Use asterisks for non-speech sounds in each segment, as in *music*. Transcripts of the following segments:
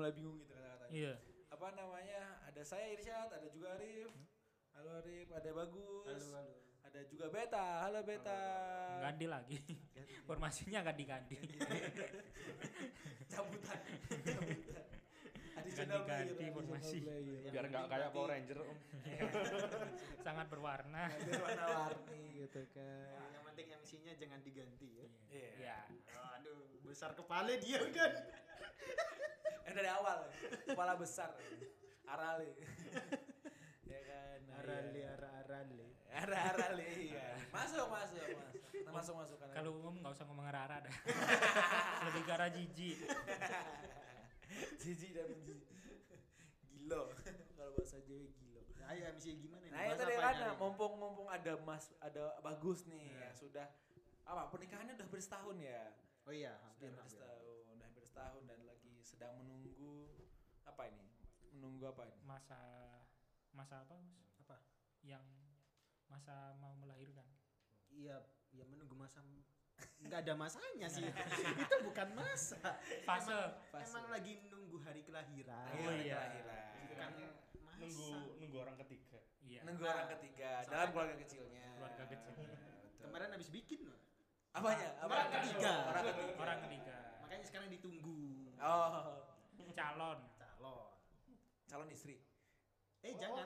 mulai bingung gitu kata-katanya. Iya. Apa namanya? Ada saya Irsyad, ada juga Arif. Halo Arif, ada Bagus. Halo, halo. Ada juga Beta. Halo Beta. Ganti lagi. Formasinya ganti-ganti. *laughs* Cabutan. Cabutan. Ganti-ganti formasi. player. Biar nggak kayak Power Ranger om. *laughs* Sangat berwarna. Biar warna-warni gitu kan. Nah, yang penting MC-nya jangan diganti ya. Iya. Iya. Aduh, besar kepala dia udah. *laughs* Eh dari awal kepala besar. Arale. *laughs* ya kan. nah, Arale, iya. ara arale. Ara arale iya. Masuk masuk masuk. Kita masuk masuk kan. Kalau umum nggak usah ngomong rara dah. Lebih ke arah jijik. Jiji dan menjiji. Gilo. *laughs* Kalau bahasa Jawa gilo. Nah, ayo MC gimana nih? Nah, itu kan hari ini? mumpung mumpung ada Mas ada bagus nih ya sudah apa pernikahannya udah bersetahun ya. Oh iya, Sudah hampir hampir hampir. setahun, udah hampir setahun dan lagi sedang menunggu apa ini? Menunggu apa ini? Masa masa apa Mas? Apa? Yang masa mau melahirkan. Iya, ya menunggu masa nggak ada masanya sih. *laughs* itu bukan masa. Fase. Fase. Emang lagi nunggu hari kelahiran. Oh, iya. kelahiran. Nunggu nunggu orang ketiga. Iya. Nunggu Nah, orang ketiga soalnya- dalam keluarga kecilnya. Keluarga kecil. Iya, betul. Kemarin habis bikin loh. Apanya? Apa? Orang ketiga. Orang ketiga. Orang ketiga. Makanya sekarang ditunggu Oh, Calon. calon. calon istri. Eh jangan.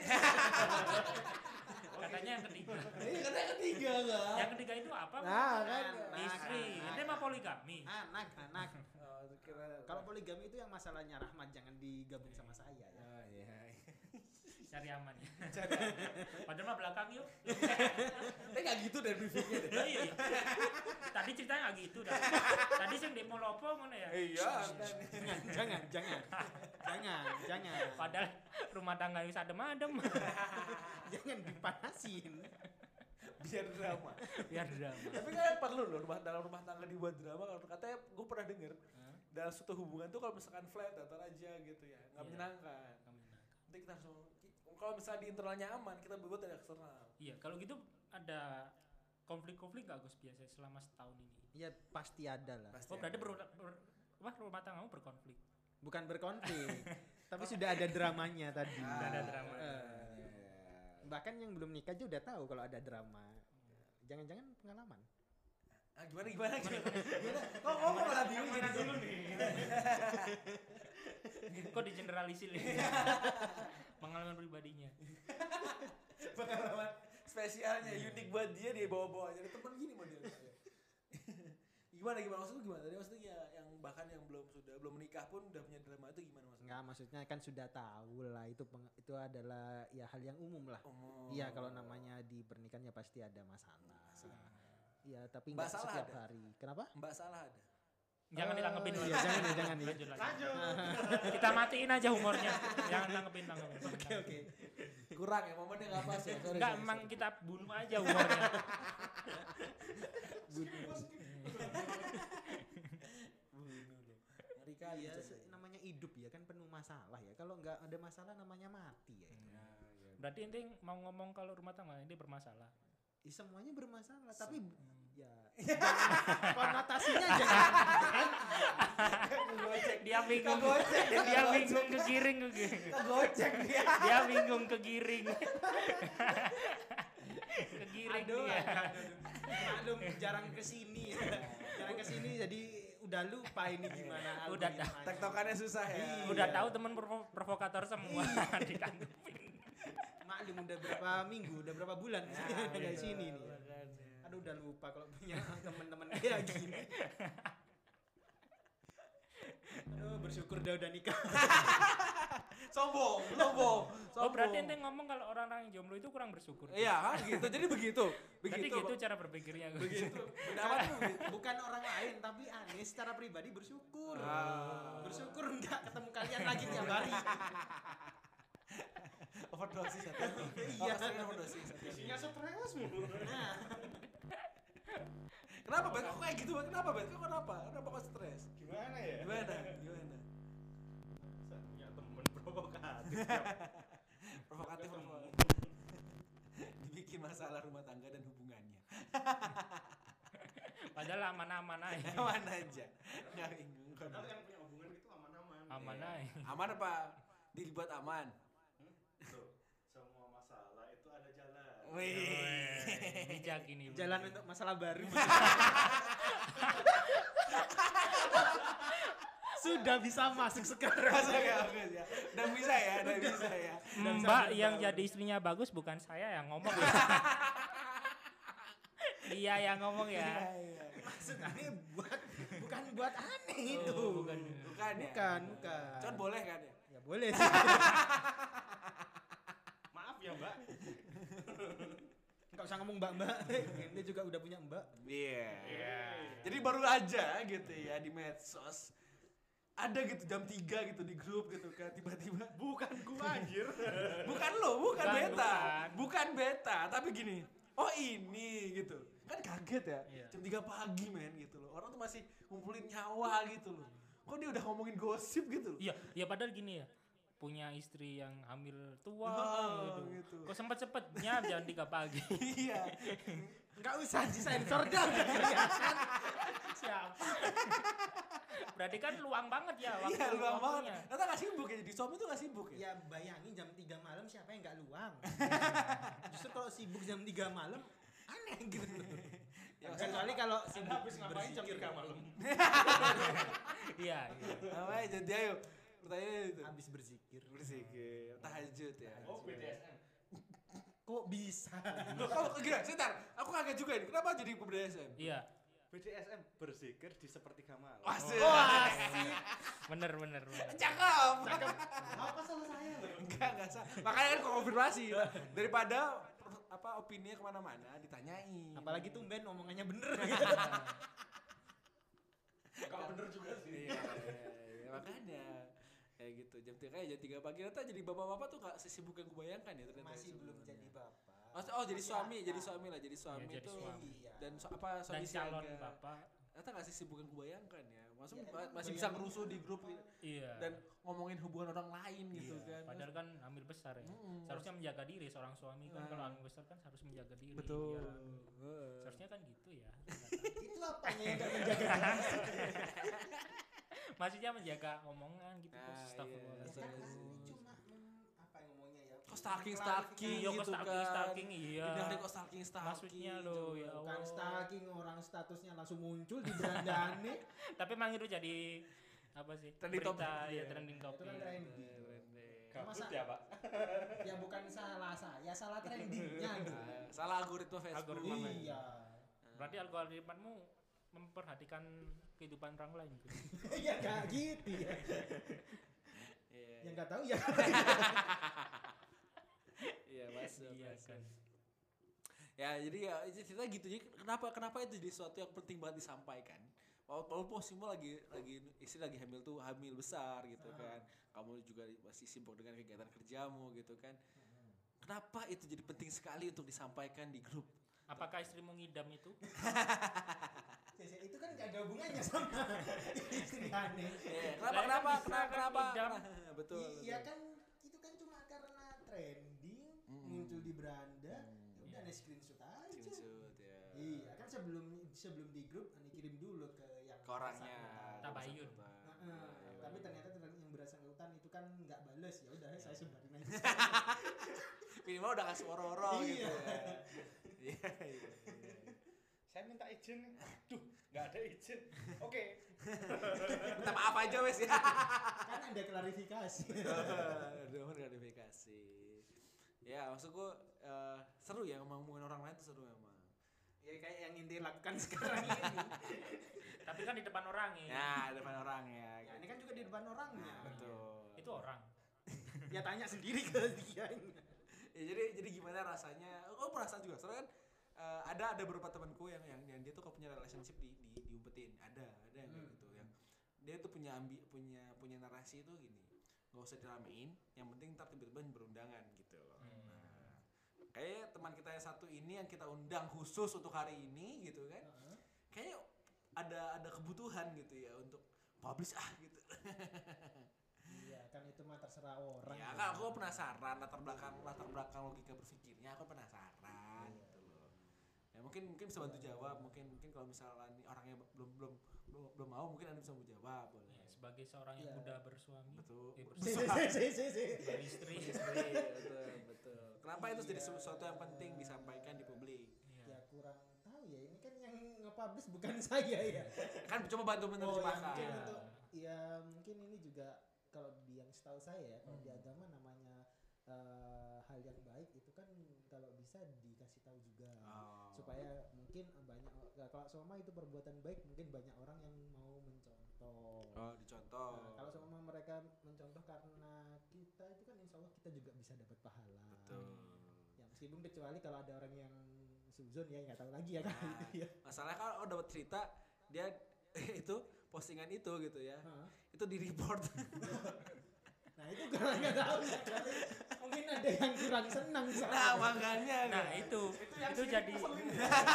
Katanya yang ketiga. Ini katanya ketiga enggak? Yang ketiga itu apa? Nah, kan. Istri. Ini mah poligami. anak, anak. Oh, Kalau poligami itu yang masalahnya Rahmat jangan digabung sama saya ya. Oh, iya. Cari aman ya. *laughs* Padahal mah belakang yuk. *laughs* Tapi enggak gitu dari briefingnya deh. Iya, iya. Tadi ceritanya nggak gitu dah. Tadi sing demo lopo ngono ya. Iya. Jangan, jangan, jangan. Jangan, jangan. Padahal rumah tangga wis adem-adem. *laughs* Jangan dipanasin. Biar drama. Biar drama. Tapi kan perlu loh rumah dalam rumah tangga dibuat drama kalau katanya gue pernah denger dalam suatu hubungan tuh kalau misalkan flat datar aja gitu ya nggak Iya. menyenangkan. Nggak menyenangkan. Nanti kita harus kalau misalnya di internalnya aman kita berbuat dari eksternal. Iya, kalau gitu ada konflik-konflik nggak Gus biasa selama setahun ini? Ya pasti ada lah. Pasti Oh, berarti ada. ber, ber- apa, rumah tanggamu berkonflik. Bukan berkonflik, *laughs* tapi sudah ada dramanya tadi. Sudah ada drama. Eh, bahkan yang belum nikah aja udah tahu kalau ada drama. Jangan-jangan pengalaman. Ah, gimana gimana gimana? *laughs* gimana? Kok kok kok malah bingung jadi dulu nih. *laughs* Kok di generalisir Pengalaman pribadinya. *laughs* Pengalaman spesialnya unik buat dia dia bawa-bawa jadi temen gini modelnya. *laughs* gimana gimana maksudnya gimana? Tadi maksudnya ya, yang bahkan yang belum sudah belum menikah pun udah punya drama itu gimana maksudnya? Enggak, maksudnya kan sudah tahu lah itu peng- itu adalah ya hal yang umum lah. Iya, kalau namanya di pernikahan ya pasti ada masalah. Iya, tapi salah setiap ada? hari. Kenapa? Mbak salah ada. Jangan ditanggepin dulu. iya, jangan ya, jangan ya. Lanjut lagi. Kita matiin aja humornya. Jangan tanggepin tanggepin. *laughs* Oke, oke. Kurang ya momennya nggak pas ya. Sorry, Enggak, emang sorry. kita bunuh aja humornya. *laughs* Bunuh loh. Ngeri kali Iya, se- namanya hidup ya kan penuh masalah ya. Kalau nggak ada masalah namanya mati ya. itu. Berarti inti mau ngomong kalau rumah tangga ini bermasalah. Ya, semuanya bermasalah, tapi ya *laughs* konotasinya jangan Dia bingung. Dia bingung kegiring kegiring. Kagocek dia. Dia bingung kegiring. kegiring Aduh, dia. aduh, aduh. maklum jarang ke sini ya. jarang ke sini jadi udah lupa ini gimana Udah. Tektokannya susah ya. Iya. Udah tahu teman provo- provokator semua *laughs* ditanggepin. maklum udah berapa minggu udah berapa bulan Ya, dari sini nih. Aduh udah lupa kalau punya *laughs* teman-teman kayak gini aduh bersyukur dia udah nikah Sombong, *laughs* sombong, sombong. Oh berarti ente ngomong kalau orang-orang yang jomblo itu kurang bersyukur. Iya, kan gitu. Jadi begitu. Berarti Begitu. gitu cara berpikirnya. Begitu. *laughs* Beda apa tuh? bukan orang lain tapi aneh secara pribadi bersyukur Ah. bersyukur nggak ketemu kalian lagi tiap hari Overdosis atau Iya. Keseringan overdosis. isinya stres mulu nah Kenapa Bet? Kok kayak gitu? Kenapa Bet? Kok kenapa? Kenapa kok stres? Gimana ya? Gimana? *laughs* Gimana? Saya punya temen provokatif. *laughs* Provokatif provokatif. Dibikin masalah rumah tangga dan hubungannya. *laughs* Padahal aman-aman aja. Aman aja. Nggak bingung. Padahal yang punya hubungan itu aman-aman. Aman Iya. aja. Aman apa? Dibuat aman. Tuh, semua masalah itu ada jalan. Wih. Bijak ini. Jalan untuk masalah baru. Sudah bisa masuk sekarang. Masa nggak bagus ya? Udah bisa ya, udah bisa ya. Mbak yang jadi istrinya bagus bukan saya yang ngomong ya. *laughs* Dia yang ngomong ya. Iya, iya. Maksud aneh buat bukan buat aneh itu. Oh, bukan. Bukan ya? Bukan, bukan. Cuman boleh kan ya? Ya boleh sih. *laughs* Maaf ya mbak. Enggak usah ngomong mbak-mbak. *laughs* Ini juga udah punya mbak. Iya. Iya. Jadi baru aja gitu ya di medsos ada gitu jam 3 gitu di grup gitu kan tiba-tiba Bukan gua anjir. *laughs* bukan lo bukan, Bukan, beta bukan. bukan beta tapi gini oh ini gitu kan kaget ya Iya. jam 3 pagi men gitu loh orang tuh masih ngumpulin nyawa gitu loh kok dia udah ngomongin gosip gitu loh Iya, ya padahal gini ya. Punya istri yang hamil tua Oh, gitu. gitu. Kok sempet-sempetnya jam 3 pagi. iya Enggak usah disensor dah. kelihatan. Siapa? Berarti kan luang banget ya waktu iya luang banget waktunya. ternyata gak sibuk ya jadi suami tuh gak sibuk ya Ya bayangin jam 3 malam siapa yang nggak luang. Justru kalau sibuk jam 3 malam aneh gitu. Ya, Kecuali kalau sibuk habis ngapain jam berzikir. 3 malam? Iya, iya. jadi ayo pertanyaannya itu Habis berzikir. berzikir tahajud ya Oh BDSM. Kok bisa? oh gila sebentar aku kaget juga ini kenapa jadi BDSM Iya, BDSM berzikir di sepertiga malam. Asik. Wah, bener bener bener. Cakep. Apa salah saya? Enggak, enggak salah. Makanya kan konfirmasi. Daripada apa opininya ke mana-mana ditanyain. Apalagi tumben omongannya bener. Kalau bener juga sih. Iya, iya, iya, makanya kayak gitu jam tiga kayak jam tiga pagi ternyata jadi bapak-bapak tuh gak sesibuk yang kubayangkan ya ternyata Masih belum jadi bapak. Maksud- oh jadi Masih suami akan. jadi suami lah jadi suami jadi tuh suami. Iya. dan so- apa Dan suami calon siaga. bapak. ternyata gak sesibuk yang kubayangkan ya maksud Ya, emang masih bisa ngerusuh di apa? grup gitu. Iya. dan ngomongin hubungan orang lain gitu Iya, kan Padahal kan hamil besar ya. Mm-mm. Seharusnya menjaga diri seorang suami kan Nah. kalau hamil besar kan harus menjaga diri. betul Iya. Heeh. Seharusnya kan gitu ya. *laughs* Itu apanya yang *laughs* menjaga diri? *laughs* Maksudnya menjaga omongan gitu. Nah, Bos. Astagfirullah. iya. Ya kan cuma apa yang ngomongnya ya? kok stalking stalking Iya, kok gitu stalking kan stalking iya. Pindah kok stalking stalking Maksudnya loh ya Bukan Allah. stalking orang statusnya langsung muncul di berandane. *laughs* Tapi emang itu jadi apa sih? Trending berita topic, ya iya. trending Itu topic. kan trending. Gabut Masa- ya pak. *laughs* Ya bukan salah saya, salah trendingnya gitu. Ah, salah algoritma Facebook Algoritma Facebook. Iya. Berarti algoritmamu memperhatikan kehidupan orang lain gitu. *laughs* Iya gak gitu ya. Iya, Yang nggak tahu ya. *laughs* iya masuk Iya masuk. kan. ya jadi ya itu cerita gitu jadi kenapa kenapa itu jadi sesuatu yang penting banget disampaikan Wal- walaupun posisimu lagi lagi istri lagi hamil tuh hamil besar gitu Ah. kan kamu juga masih sibuk dengan kegiatan kerjamu gitu kan kenapa itu jadi penting sekali untuk disampaikan di grup Apakah istrimu ngidam itu? *laughs* Ya, itu kan gak ada hubungannya sama istri aneh. Iya, kenapa kan kenapa kenapa kenapa. Nah, betul Iya kan itu kan cuma karena trending Mm-mm. muncul di beranda. Hmm. Ya udah aneh screenshot aja. Screenshot, ya. Iya kan sebelum sebelum di grup aneh kirim dulu ke yang ke orangnya. Tabayun. Nah, eh, tapi ternyata ternyata yang bersangkutan itu kan nggak bales ya udah saya sebarin aja. *laughs* minimal udah kasih oro-oro gitu Iya. ya *laughs* iya iya iya. Saya minta izin nih. Nggak ada izin. Oke. *laughs* minta maaf aja wes ya kan ada klarifikasi. *laughs* Aduh, gratifikasi. Ya, maksudku eh, seru ya ngomongin orang lain tuh seru emang. ya kayak yang inti lakukan *laughs* sekarang ini. Tapi kan di depan orang ya. Ya, depan orang ya. Ya, ini kan juga di depan orangnya. Nah, betul. Itu orang. Ya tanya sendiri ke dia. Ya, jadi jadi gimana rasanya? Oh, perasaan juga. Soalnya kan eh, ada ada beberapa temanku yang yang, yang dia tuh kalau punya relationship di, di diumpetin. Ada, ada yang kayak Hmm. gitu yang dia tuh punya ambi punya punya narasi itu gini. Gak usah diramein, yang penting ntar tiba-tiba berundangan gitu loh. Hmm. Nah, kayak teman kita yang satu ini yang kita undang khusus untuk hari ini gitu kan. Kayaknya ada ada kebutuhan gitu ya untuk publish ah gitu. Iya kan itu mah terserah orang. ya kan aku penasaran latar belakang latar belakang logika berpikirnya aku penasaran. Iya. Mungkin mungkin bisa bantu jawab mungkin mungkin kalau misalnya nih orangnya belum belum belum, belum mau mungkin anda bisa bantu jawab boleh Ya, sebagai seorang yang Iya. udah bersuami betul eh, Si, si, bersuami si, si, si. beristri Istri, betul betul kenapa itu jadi sesuatu yang penting disampaikan di publik Ya Iya. kurang tahu ya, ini kan yang nge-publish bukan *laughs* saya ya. kan coba bantu Oh, ya menerjemahkan mungkin Iya. ya mungkin ini juga kalau di yang setahu saya ya, kalau di Hmm. agama namanya eh, hal yang baik itu kan kalau bisa dikasih tahu juga Oh. Supaya mungkin banyak ya, kalau seumpama itu perbuatan baik mungkin banyak orang yang mau mencontoh. oh dicontoh Nah, kalau seumpama mereka mencontoh karena kita itu kan insya Allah kita juga bisa dapat pahala. betul Ya meskipun kecuali kalau ada orang yang suzon ya nggak tahu lagi ya kan Nah, itu ya. masalahnya kalau oh, dapat cerita dia *laughs* itu postingan itu gitu ya Hah? itu di report *laughs* Nah itu karena nggak tahu ya. *laughs* Mungkin ada yang kurang senang nah makanya nah kan. itu yang itu sini jadi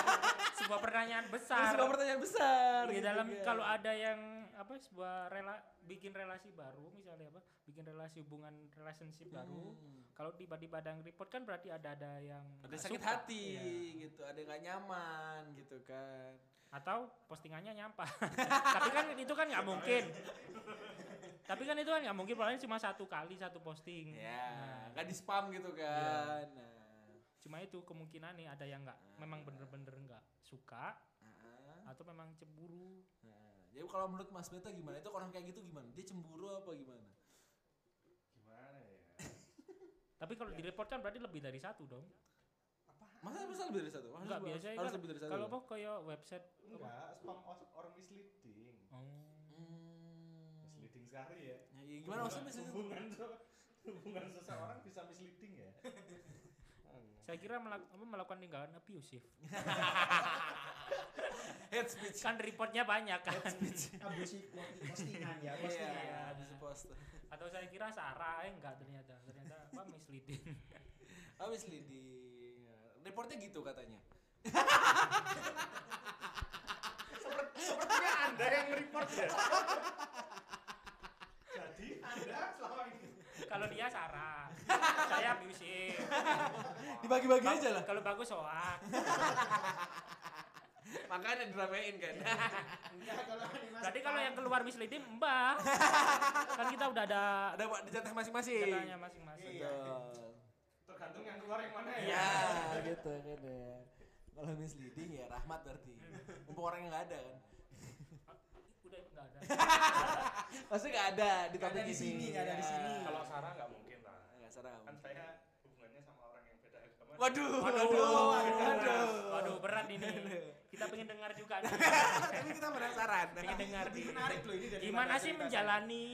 *laughs* sebuah pertanyaan Itu besar sebuah pertanyaan besar di gitu dalam kan. kalau ada yang apa sebuah rela bikin relasi baru misalnya apa bikin relasi hubungan relationship baru Hmm. kalau tiba-tiba ada yang report kan berarti ada ada yang ada sakit suka. hati Iya. gitu ada yang nggak nyaman gitu kan atau postingannya nyampah *laughs* tapi kan itu kan nggak mungkin *laughs* tapi kan itu kan nggak mungkin paling cuma satu kali satu posting. Ya Nah, nggak di spam gitu kan. Nah. Cuma itu kemungkinan nih ada yang nggak memang bener-bener nggak suka Ah, atau memang cemburu. Nah. jadi kalau menurut Mas Beta gimana? Itu orang kayak gitu gimana? Dia cemburu apa gimana? Gimana ya? *laughs* tapi kalau di report kan berarti lebih dari satu dong. Masa bisa lebih dari satu? Harus, Enggak, harus- biasanya harus kan lebih dari satu. kalau apa kayak website Enggak, spam os- orang misleading. oh. Misleading sekali ya. Ya, ya gimana maksudnya misalnya Hubungan se- hubungan seseorang bisa misleading ya. *laughs* saya kira melak- apa, melakukan tindakan abusive. *laughs* Hate speech. Kan reportnya banyak kan. *laughs* Abusi postingan ya, iya postingan. ya di post atau saya kira Sarah eh enggak ternyata ternyata apa misleading. Oh misleading? Ya, reportnya gitu katanya. Seperti- Sepertinya Anda yang report ya. Anda selama ini. Kalau dia Sarah. *laughs* Saya abusive. Dibagi-bagi aja lah. kalau bagus soak *laughs* makanya diramein kan. Enggak kalau animasi. berarti kalau yang keluar misleading mbak *laughs* kan kita udah ada ada buat dijatah masing-masing. Datanya masing-masing. Iya. Betul. tergantung yang keluar yang mana ya. Iya. ya gitu kan ya. Kalau misleading ya rahmat berarti. Mumpung orangnya nggak ada kan udah nggak ada. *laughs* Pasti nggak ada di topik di ini. sini, nggak ada di Ya. sini. Kalau Sarah nggak mungkin lah. nggak salah Kan saya hubungannya sama orang yang beda agama. waduh. Waduh, waduh. Waduh, waduh waduh berat ini. *laughs* Kita pengen dengar juga nih. *laughs* ini kita penasaran. Pengen dengar Lebih nih. menarik loh ini dari gimana sih menjalani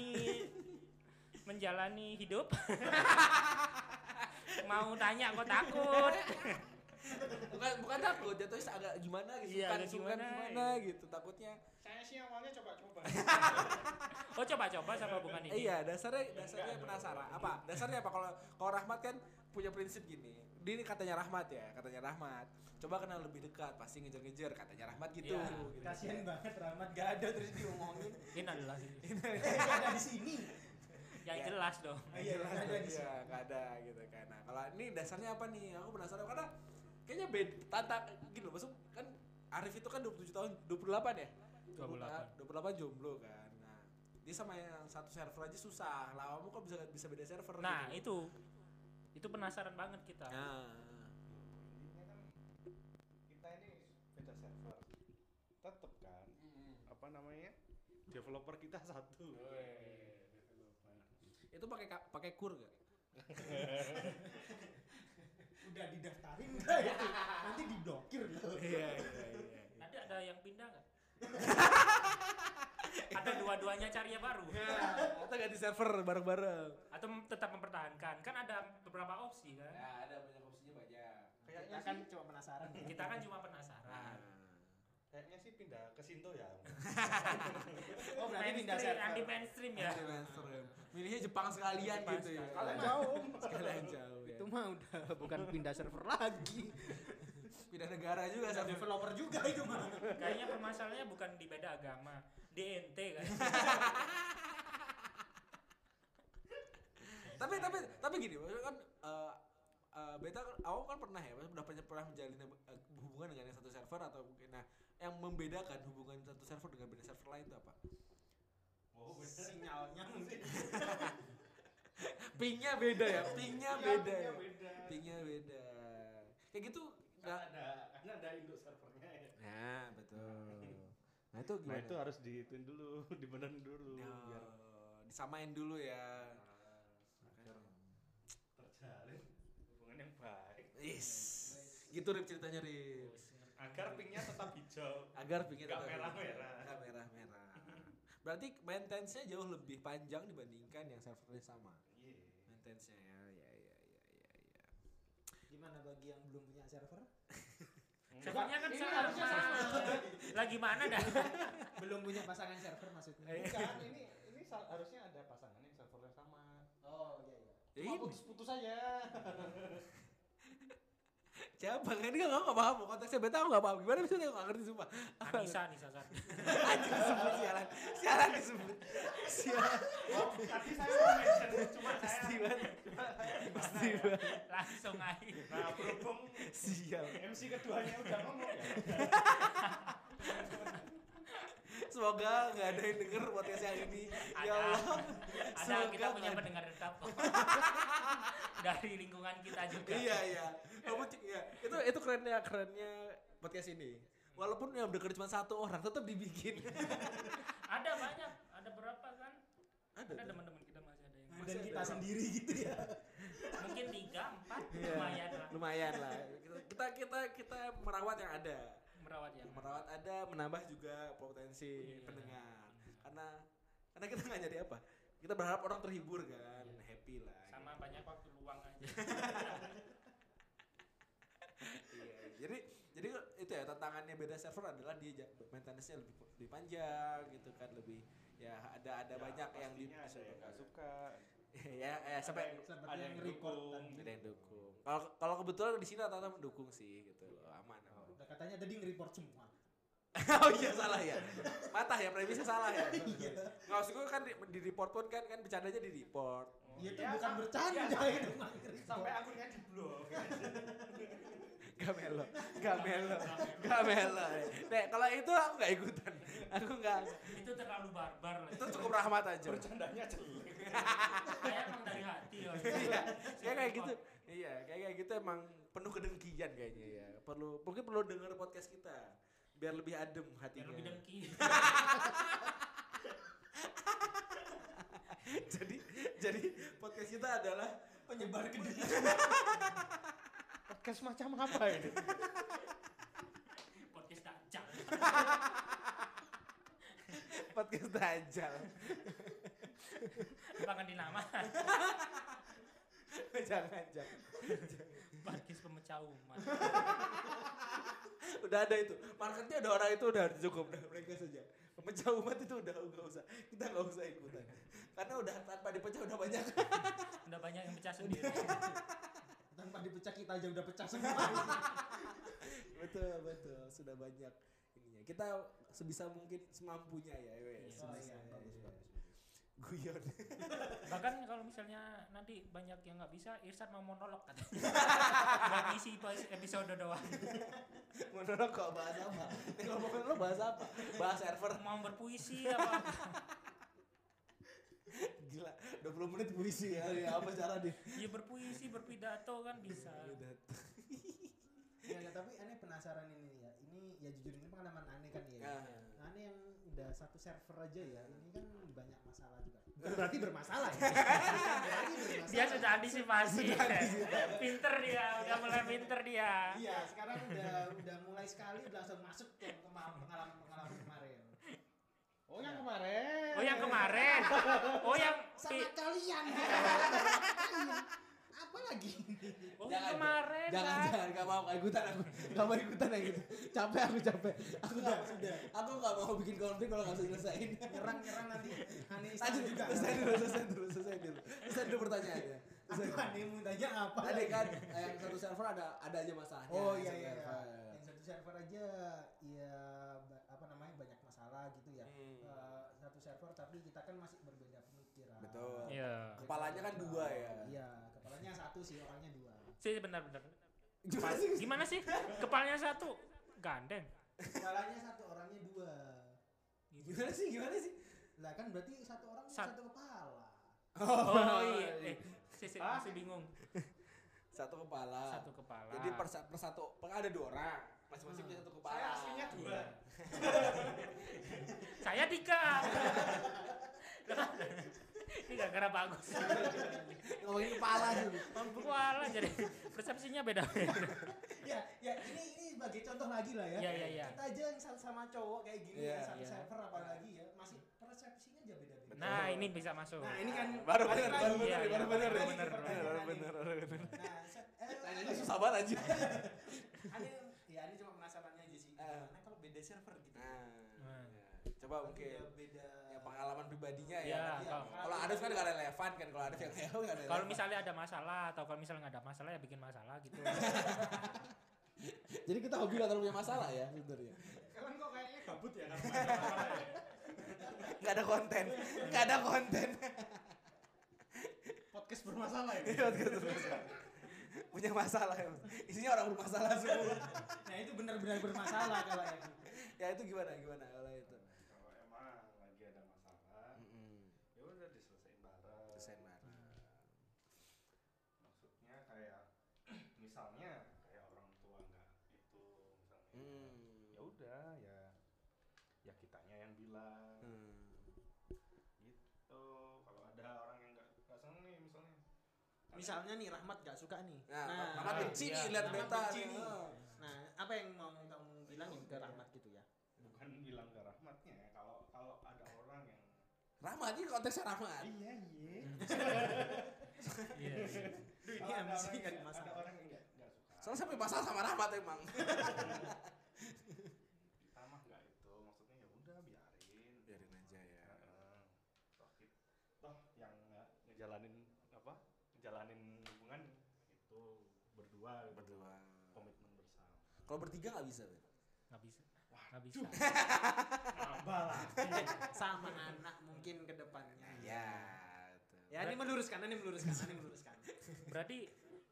menjalani hidup? Mau tanya kok takut. Bukan bukan takut. Jatuhnya agak gimana gitu. Iya, agak sungkan gimana, gimana iya. gitu. Takutnya sih awalnya coba-coba. *laughs* oh coba-coba sama hubungan Eh, ini iya dasarnya dasarnya penasaran apa dasarnya apa kalau kalau Rahmat kan punya prinsip gini dia ini katanya Rahmat ya katanya Rahmat coba kenal lebih dekat pasti ngejar-ngejar katanya Rahmat gitu, Iya. gitu. Kasihan banget Rahmat gak ada terus diomongin. ini adalah sih *laughs* Eh, gak ada di sini. yang jelas dong Oh, iya, Jelas ada di iya, sini. nggak ada gitu kan nah kalau ini dasarnya apa nih aku penasaran karena kayaknya beda tantang gitu loh maksud kan Arif itu kan 27 tahun 28 ya 28. 28 jomblo kan nah dia sama yang satu server aja susah lah kamu kok bisa bisa beda server nah gitu. itu itu penasaran banget kita nah kita ini beda server. Tetep kan apa namanya? Developer kita satu. itu pakai ka- pakai kur gak? *laughs* Udah didaftarin enggak itu? Nanti diblokir loh. iya iya iya nanti ada yang pindah nggak *laughs* ada dua-duanya cari yang baru atau ganti server bareng-bareng atau tetap mempertahankan kan ada beberapa opsi kan ya ada banyak opsinya banyak Kayaknya Kita sih kan cuma penasaran. kita kan cuma penasaran kayaknya sih pindah ke Sinto ya. *laughs* Oh berarti pindah server. anti mainstream ya Anti mainstream. milihnya Jepang sekalian Jepang gitu ya sekalian. Kalian jauh. sekalian jauh ya. Itu mah udah bukan pindah server lagi. Pindah negara juga sama developer juga itu mah. kayaknya permasalahannya bukan di beda agama di ente kan *laughs* tapi tapi tapi gini maksudnya kan eh, eh, eh, beta awal kan pernah ya, udah pernah pernah menjalin eh, hubungan dengan yang satu server atau mungkin nah yang membedakan hubungan satu server dengan beda server lain itu apa? Oh, bener. Sinyalnya mungkin. *laughs* Pingnya beda ya, pingnya beda pingnya ya, beda. pingnya beda. Kayak gitu Kan nggak? ada, kan ada induk servernya ya. Nah betul. Nah itu Nah gimana? itu harus dihituin dulu, *laughs* dibenerin dulu Ya, biar disamain dulu ya. agar terjalin hubungan yang baik. Is, gitu Rip ceritanya Rip. Agar pinknya tetap hijau. Agar Nggak tetap- merah-merah. Nggak merah-merah. Berarti maintenance-nya jauh lebih panjang dibandingkan yang servernya sama. Iya. Maintenance-nya ya, ya, ya, ya, ya, ya. Gimana bagi yang belum punya server? *laughs* Servernya kan sama. harusnya sama. Lagi mana dah? *laughs* belum punya pasangan server maksudnya. Eh. Bukan, ini ini harusnya ada pasangan yang servernya sama. Oh iya iya. Ya Cuma ini. putus-putus aja. *laughs* Siapa? Kan ini kan nggak paham konteksnya beta aku nggak paham. Gimana bisa aku nggak ngerti sumpah. Anissa, Anissa kan. *laughs* Anjing disebut sialan. Sialan disebut. Sialan. Oh, tadi saya mau mention, cuma saya *laughs* Pasti banget. Pasti banget. Langsung aja. Nah, berhubung Sial. MC keduanya udah ngomong ya. *laughs* Semoga nggak ada yang denger podcast yang ini. Ya Ada. Allah. Ada Semoga kita punya ada. pendengar tetap. *laughs* Dari lingkungan kita juga. Iya iya. Kamu cek ya. Itu itu kerennya kerennya podcast ini. Walaupun yang denger cuma satu orang tetap dibikin. *laughs* Ada banyak, ada berapa kan? Ada. Ada teman-teman kita masih ada yang Dan kita sendiri gitu ya. mungkin tiga, empat, Iya. lumayan lah Lumayan lah. Kita kita kita merawat yang ada. Merawat yang Merawat ada, menambah juga potensi Iya. pendengar. Karena karena kita nggak jadi apa. Kita berharap orang terhibur kan, happy lah. sama banyak waktu luang aja. *laughs* Iya, jadi jadi itu ya tantangannya beda server adalah dia ja- maintenance-nya lebih lebih panjang gitu kan lebih ya ada ada Ya, banyak yang di ada yang nggak suka. ya ya sampai Seperti Ada yang yang dukung. ada yang dukung. Kalau kalau kebetulan di sini rata-rata mendukung sih gitu loh, aman. Katanya tadi nge-report semua. *laughs* oh iya salah ya. Patah ya premisnya salah ya. *laughs* Iya. Nggak maksud gue kan di, di report pun kan kan bercandanya di report. Iya itu Ya, bukan bercanda ya, itu sampai- mah nge-report. Sampai akunnya di blok. *laughs* Gak melo, gak melo, gak melo. Nek kalau itu aku nggak ikutan. Aku nggak. itu terlalu barbar lah. Itu cukup rahmat aja. Bercandanya jelek. Kayak emang dari hati loh. Iya, kayak kayak gitu. Iya, kayak kayak gitu emang penuh kedengkian kayaknya ya. Perlu mungkin perlu denger podcast kita biar lebih adem Biar hatinya. lebih dengki. *laughs* jadi jadi podcast kita adalah penyebar kedengkian. Podcast macam apa ini? Podcast dajjal. podcast dajal. Bahkan di nama *laughs* jangan jangan. podcast pemecah umat. Udah ada itu. Marketnya udah orang itu udah cukup udah mereka saja. Pemecah umat itu udah nggak usah. Kita nggak usah ikutan. Karena udah tanpa dipecah udah banyak. Udah banyak yang pecah sendiri. Tanpa dipecah kita aja udah pecah semua. betul betul sudah banyak ininya. Kita sebisa mungkin semampunya ya, wes. Iya. Oh Sebisa, bagus, ya. Guyon. *laughs* Bahkan kalau misalnya nanti banyak yang nggak bisa, Irsan mau monolog katanya. *laughs* Buat isi episode doang. Monolog kok bahas apa? Nih ngomongin lo bahas apa? Bahas server. Mau berpuisi apa? Gila, 20 menit puisi ya. ya apa cara nih? Ya berpuisi, berpidato kan bisa. Ya, ya, tapi aneh penasaran ini ya. Ini ya jujur ini pengalaman aneh kan ya. Ya. Nah, udah satu server aja ya. Ini kan banyak masalah juga. Bukan *laughs* berarti bermasalah ya. Bukan berarti bermasalah. Dia sudah antisipasi. *laughs* pinter dia, udah mulai pinter dia. Iya, sekarang udah udah mulai sekali udah langsung masuk ke pengalaman-pengalaman kemarin. Oh yang kemarin. Oh yang kemarin. Oh yang Sama kalian. *laughs* Apa lagi? *laughs* Oh yang kemarin Jangan, kan. jangan, gak mau ikutan aku. Gak mau ikutan yang gitu. Capek aku capek. Aku gak, Sudah. aku gak mau bikin konflik kalau gak bisa nyelesain. Nyerang-nyerang nanti aneh Lanjut, juga. selesai dulu, selesai dulu, selesai dulu. Selesai dulu pertanyaannya. Selesai Aku dulu. aneh mau tanya apa? Tadi kan yang satu server ada ada aja masalahnya. Oh iya iya. iya. Yang satu server aja ya apa namanya banyak masalah gitu ya. Hmm. Eh, satu server tapi kita kan masih berbeda pemikiran. Betul. Iya. Kepalanya kan dua ya. Iya, satu sih, orangnya dua. Sih benar-benar. Gimana sih? Gimana sih? Kepalanya satu gandeng. Kepalanya satu orangnya dua. Gimana sih? Gimana sih? Lah kan berarti satu orang Sat- satu kepala. Oh, iya. Eh, si, si, masih bingung. Satu kepala. Satu kepala. Jadi per, per satu, per ada dua orang. Masing-masing punya satu kepala. Saya aslinya dua. Saya tiga. *laughs* Ini gak gara bagus. Ngomongin kepala sih. Kepala jadi persepsinya beda-beda. ya, ya ini ini sebagai contoh lagi lah ya. Iya, iya, iya. Kita aja yang sama, sama cowok kayak gini ya, satu iya. server apalagi ya, masih persepsinya aja beda-beda. Nah, ini bisa masuk. Nah, ini kan Baru lagi. baru bener, Iya, baru bener. baru ya. Iya, baru bener, baru bener. Nah, eh, Tanyanya susah banget aja. Ya ini cuma penasarannya aja sih. Ah. Gimana kalau beda server gitu? Nah, Nah. ya. coba mungkin udah beda ya pengalaman pribadinya ya. Iya, Nanti kalau- Kalau Adif kan gak relevan kan, kalau Adif yang *laughs* ada. Kalau misalnya ada masalah atau kalau misalnya nggak ada masalah ya bikin masalah gitu. *laughs* Jadi kita hobi gak terlalu punya masalah ya sebenarnya. Kalian kok kayaknya gabut ya kan? *laughs* Gak ada konten, gak ada konten. Podcast bermasalah ya. Iya, betul, betul. punya masalah ya. Isinya orang bermasalah semua. Nah, itu benar-benar bermasalah kalau yang ya itu gimana gimana Misalnya nih Rahmat gak suka nih. Nah, Rahmat benci iya, nih lihat Rahmat beta nih. Nah, apa yang mau kamu bilangin ke Rahmat gitu ya? bukan bilang ke rahmatnya ya, kalau kalau ada orang yang Rahmat ini konteksnya Rahmat. iya iya *laughs* Iya. Duh, ini orang kan yang- ada masalah. orang yang nggak nggak suka Soalnya sampai masalah sama Rahmat emang. *laughs* kita mah nggak itu maksudnya ya udah biarin Biarin aja ya. Heeh. toh kit- toh yang nge- ngejalanin apa ngejalanin hubungan itu berdua gitu. Berdua. komitmen bersama Kalau bertiga nggak bisa, Ben. Nggak bisa. Nggak bisa. nambah lah *laughs* Sama anak mungkin ke depannya. Ya. betul. Ya, ini meluruskan, ini meluruskan, ini meluruskan. Berarti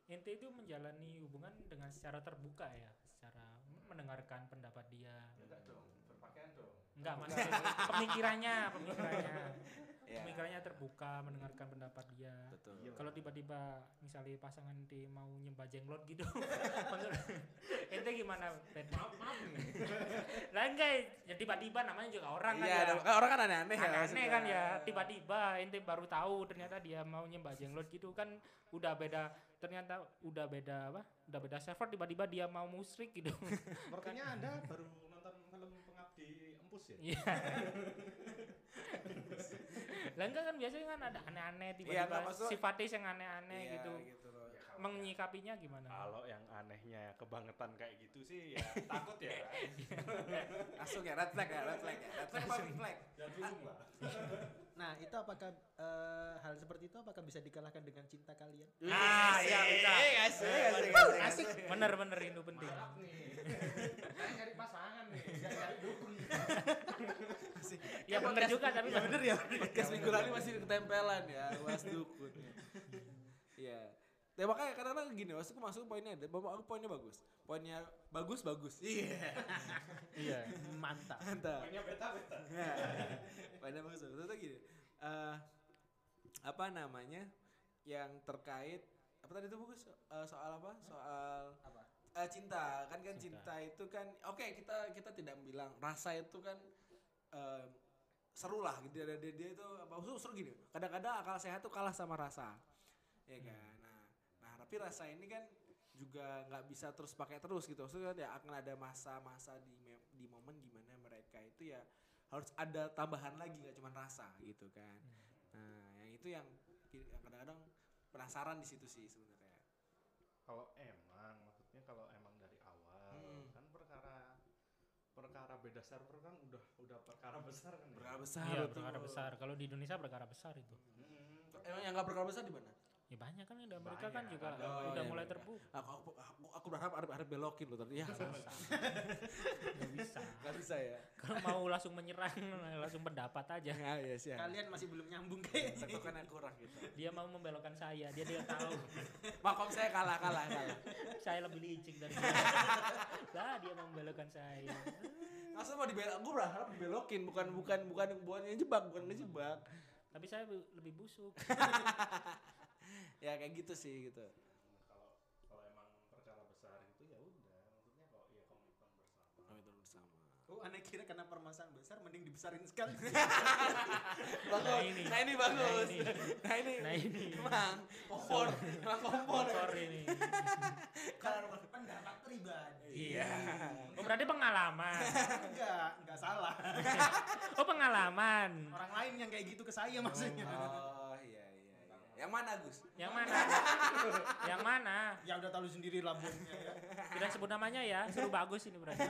ente itu menjalani hubungan dengan secara terbuka ya, secara mendengarkan pendapat dia. enggak dong berpakaian dong Enggak, maksudnya pemikirannya, pemikirannya. Ya. Pemikirannya terbuka, mendengarkan pendapat dia. Betul. Iya. Kalau tiba-tiba misalnya pasangan ente mau nyembah jenglot gitu, *laughs* ente gimana? Maaf maaf *laughs* nih Lah enggak, ya tiba-tiba namanya juga orang kan Iya, ya. kan orang kan aneh-aneh ya. Aneh maksudnya. kan ya, tiba-tiba ente baru tahu ternyata dia mau nyembah jenglot gitu kan udah beda ternyata udah beda apa? Udah beda server tiba-tiba dia mau musrik gitu. *laughs* sepertinya anda baru nonton film pengabdi empus ya Iya. Lah enggak kan biasanya kan ada aneh-aneh tiba-tiba maksud- sifatnya yang aneh-aneh Iya, gitu. gitu. Ya, Menyikapinya gimana? kalau yang anehnya kebangetan kayak gitu sih ya *laughs* takut ya *laughs* Langsung ya, red flag ya, red flag ya. Red flag pink flag? ya lah *laughs* Nah, itu apakah eh, hal seperti itu apakah bisa dikalahkan dengan cinta kalian? Ah, iya bisa. Eh, asik, asik, asik, asik. Bener-bener itu penting. Mantap nih saya nyari pasangan nih nyari dukun Ya bener juga tapi Ya bener ya. Podcast minggu lalu masih ketempelan ya, was dukun. Ya makanya kadang-kadang gini, maksudku masuk poinnya ada, bapak aku poinnya bagus. Poinnya bagus bagus. Iya. *laughs* Iya. Mantap. Mantap. Mainnya beta beta Ya. Poinnya bagus. Tentu gini. eh, apa namanya? Yang terkait apa tadi itu bagus Eh, soal apa? Soal Apa? eh, cinta kan kan cinta. Cinta. itu kan oke kita kita tidak bilang rasa itu kan eh, seru lah gitu dia, dia, dia itu apa seru, seru gini kadang-kadang akal sehat tuh kalah sama rasa ya kan tapi rasa ini kan juga nggak bisa terus pakai terus gitu maksudnya kan ya akan ada masa-masa di di momen di mana mereka itu ya harus ada tambahan lagi nggak cuma rasa gitu kan nah yang itu yang kadang-kadang penasaran di situ sih sebenarnya kalau emang maksudnya kalau emang dari awal Hmm. kan perkara perkara beda server kan udah udah perkara besar kan ya? berkala besar Iya, betul. perkara besar. Kalau di Indonesia perkara besar itu. Mm-mm. emang yang nggak berkala besar di mana Ya banyak kan di Amerika kan Banyak, juga ada banyak. udah Iya, mulai iya. terbuka. Aku, aku, aku, aku berharap Arif, Arif belokin loh tadi. Ya, Gak bisa. nggak bisa ya. Kalau mau langsung menyerang langsung pendapat aja. Ya, ya sih. Kalian masih belum nyambung kayaknya. Tentukan yang kurang gitu. Dia mau membelokkan saya, dia dia tahu Makom saya kalah, kalah, kalah. saya lebih licik dari dia. lah dia mau membelokkan saya. Maksudnya mau dibelok, gue berharap dibelokin, bukan bukan bukan bukan ngejebak, bukan ngejebak. Tapi saya lebih busuk. *laughs* Ya kayak gitu sih gitu. kalau kalau emang perkara besar gitu ya udah maksudnya kalau ya komitmen bersama Komitmen bersama. Oh, aneh kira karena permasalahan besar mending dibesarin sekali. *laughs* Bagus. ini. Nah ini bagus. Nah ini. Nah ini. Nah ini. Emang kompor, emang kompor. Motor ini. Kalau pendapat pribadi. Iya. Oh berarti pengalaman. enggak, enggak salah. *laughs* Oh pengalaman. Orang lain yang kayak gitu ke saya maksudnya. Oh. Yang mana Gus? Yang mana? *laughs* Yang mana? Ya udah tahu sendiri lah bosnya ya. Tidak sebut namanya ya. Seru bagus ini berarti.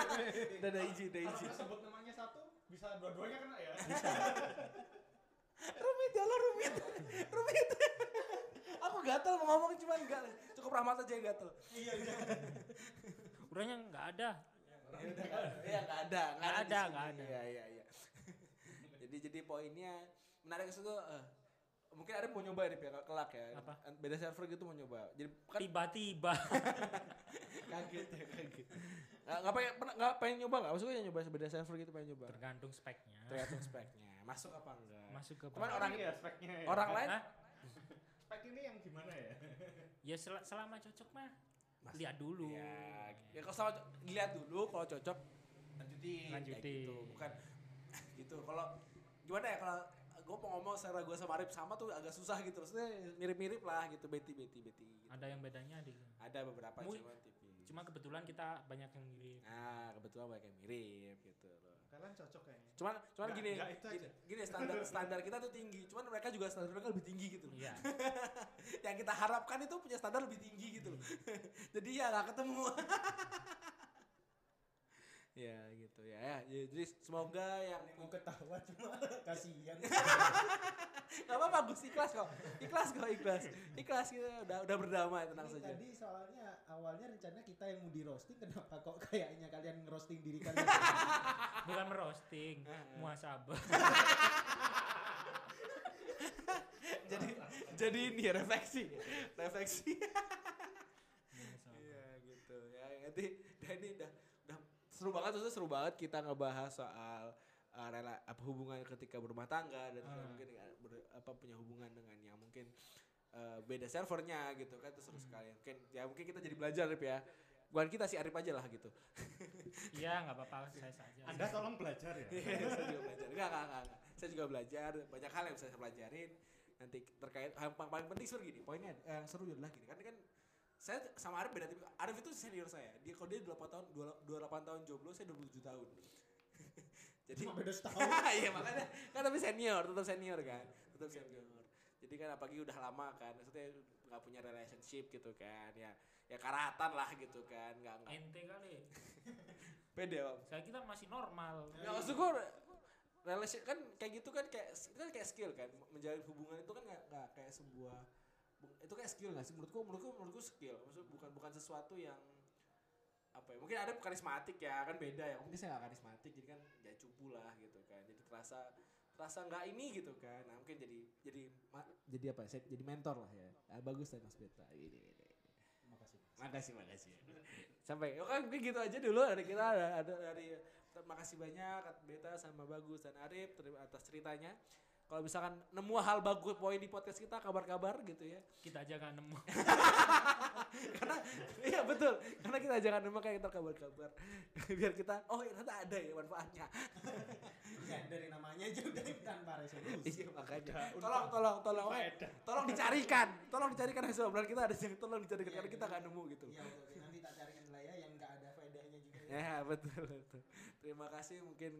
*laughs* Udah ada izin, ada izin. Sebut namanya satu bisa dua-duanya kena ya *laughs* rumit ya lo rumit. rumit. Aku gatel mau ngomong cuman enggak. Cukup Rahmat aja yang gatel. Iya, iya. Uranya nggak ada. Iya nggak ada, nggak Nggak ada, di ada, sini. nggak ada. Iya iya iya. jadi jadi poinnya menarik itu eh, mungkin ada mau nyoba nih ya kelak ya. Apa? Beda server gitu mau nyoba. Jadi kan Tiba-tiba. *laughs* kaget ya kaget. Nggak, nggak pengen pernah nggak pengen nyoba nggak? Maksudnya nyoba beda server gitu pengen nyoba. Tergantung speknya. Tergantung speknya. Masuk apa enggak? Masuk ke Cuman bawah. orang ya speknya ya. orang lain Hah? spek ini yang gimana ya *laughs* Ya sel- selama cocok mah. Mas- Lihat dulu. Ya, ya kalau sama dilihat dulu kalau cocok lanjutin. kayak Lanjutin. gitu. Bukan *laughs* gitu. Kalau gimana ya kalau gue mau ngomong secara gue sama Arif sama tuh agak susah gitu. Maksudnya mirip-mirip lah gitu. Beti beti beti. Gitu. Ada yang bedanya di. Ada beberapa Mu- cuma tipis. Cuma kebetulan kita banyak yang mirip. Nah, kebetulan banyak yang mirip gitu loh. kalian cocok kayaknya Cuman cuman gini, nggak itu gini, aja. gini standar *laughs* standar kita tuh tinggi. Cuman mereka juga standar mereka lebih tinggi gitu. loh. Iya. *laughs* yang kita harapkan itu punya standar lebih tinggi gitu loh. *laughs* Jadi ya nggak ketemu. Ya gitu ya. ya. Jadi semoga yang Mau ketawa cuma *laughs* kasihan. *laughs* Gak apa-apa Gus ikhlas kok. Ikhlas kok ikhlas. Ikhlas kita udah udah berdamai tenang Ini saja. tadi soalnya awalnya rencana kita yang mau di roasting kenapa kok kayaknya kalian ngerosting diri kalian *laughs* Bukan merosting, muasabah. jadi jadi ini ya refleksi. Refleksi. Iya gitu. Ya nanti dan ini udah seru banget terus seru banget kita ngebahas soal uh, rela apa hubungan ketika berumah tangga dan Ah. mungkin ber- apa punya hubungan dengan yang mungkin uh, beda servernya gitu kan itu seru sekali. Mungkin ya mungkin kita jadi belajar Rip ya. Bukan kita sih Arif aja lah gitu. *laughs* Iya, nggak apa-apa, saya saja. anda tolong belajar ya *laughs* Iya, saya juga belajar. Enggak, enggak, enggak, enggak. Saya juga belajar banyak hal yang bisa saya pelajarin. Nanti terkait yang paling, penting sebenarnya gini, poinnya eh, yang seru adalah gini. Kan kan saya sama Arif beda tipis. Arif itu senior saya. Dia kalau dia 8 tahun 28 tahun jomblo, saya 27 tahun. *laughs* Jadi cuma beda setahun. *laughs* Iya makanya kan tapi senior, tetap senior kan. Tetap senior. Jadi kan apalagi udah lama kan, maksudnya nggak punya relationship gitu kan. Ya ya karatan lah gitu kan. Nggak nggak Ente kali. *laughs* pede, Bang. Saya kita masih normal. Ya maksud gue relasi kan kayak gitu kan kayak itu kan kayak skill kan menjalin hubungan itu kan nggak kayak sebuah bu- itu kayak skill nggak sih? Menurutku menurutku menurutku skill. Maksud bukan bukan sesuatu yang apa ya mungkin ada karismatik ya kan beda ya. Mungkin saya nggak karismatik jadi kan ya cupu lah gitu kan. Jadi terasa terasa nggak ini gitu kan. Nah mungkin jadi jadi jadi apa saya jadi mentor lah ya. Ah, bagus lah mas Beta ini ini Makasih. makasih makasih. Sampai oke mungkin gitu aja dulu dari kita ada, ada dari terima kasih banyak Beta sama Bagus dan Arif terima atas ceritanya kalau misalkan nemu hal bagus poin di podcast kita kabar-kabar gitu ya. *laughs* Kita aja nggak nemu. karena iya betul. Karena kita jangan nemu kayak kita kabar-kabar. *laughs* Biar kita oh ternyata ada ya manfaatnya. *laughs* Ya, dari namanya aja udah tanpa resolusi. iya makanya. Tolong tolong tolong. Tolong dicarikan. Tolong dicarikan hasil obrolan kita ada yang tolong dicarikan karena kita nggak nemu gitu. Iya, betul. nanti tak carikan lah ya yang nggak ada faedahnya juga. Ya. Betul betul. Terima kasih. Mungkin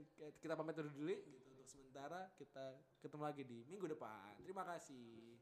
kita pamit dulu dulu gitu sementara kita ketemu lagi di minggu depan. Terima kasih.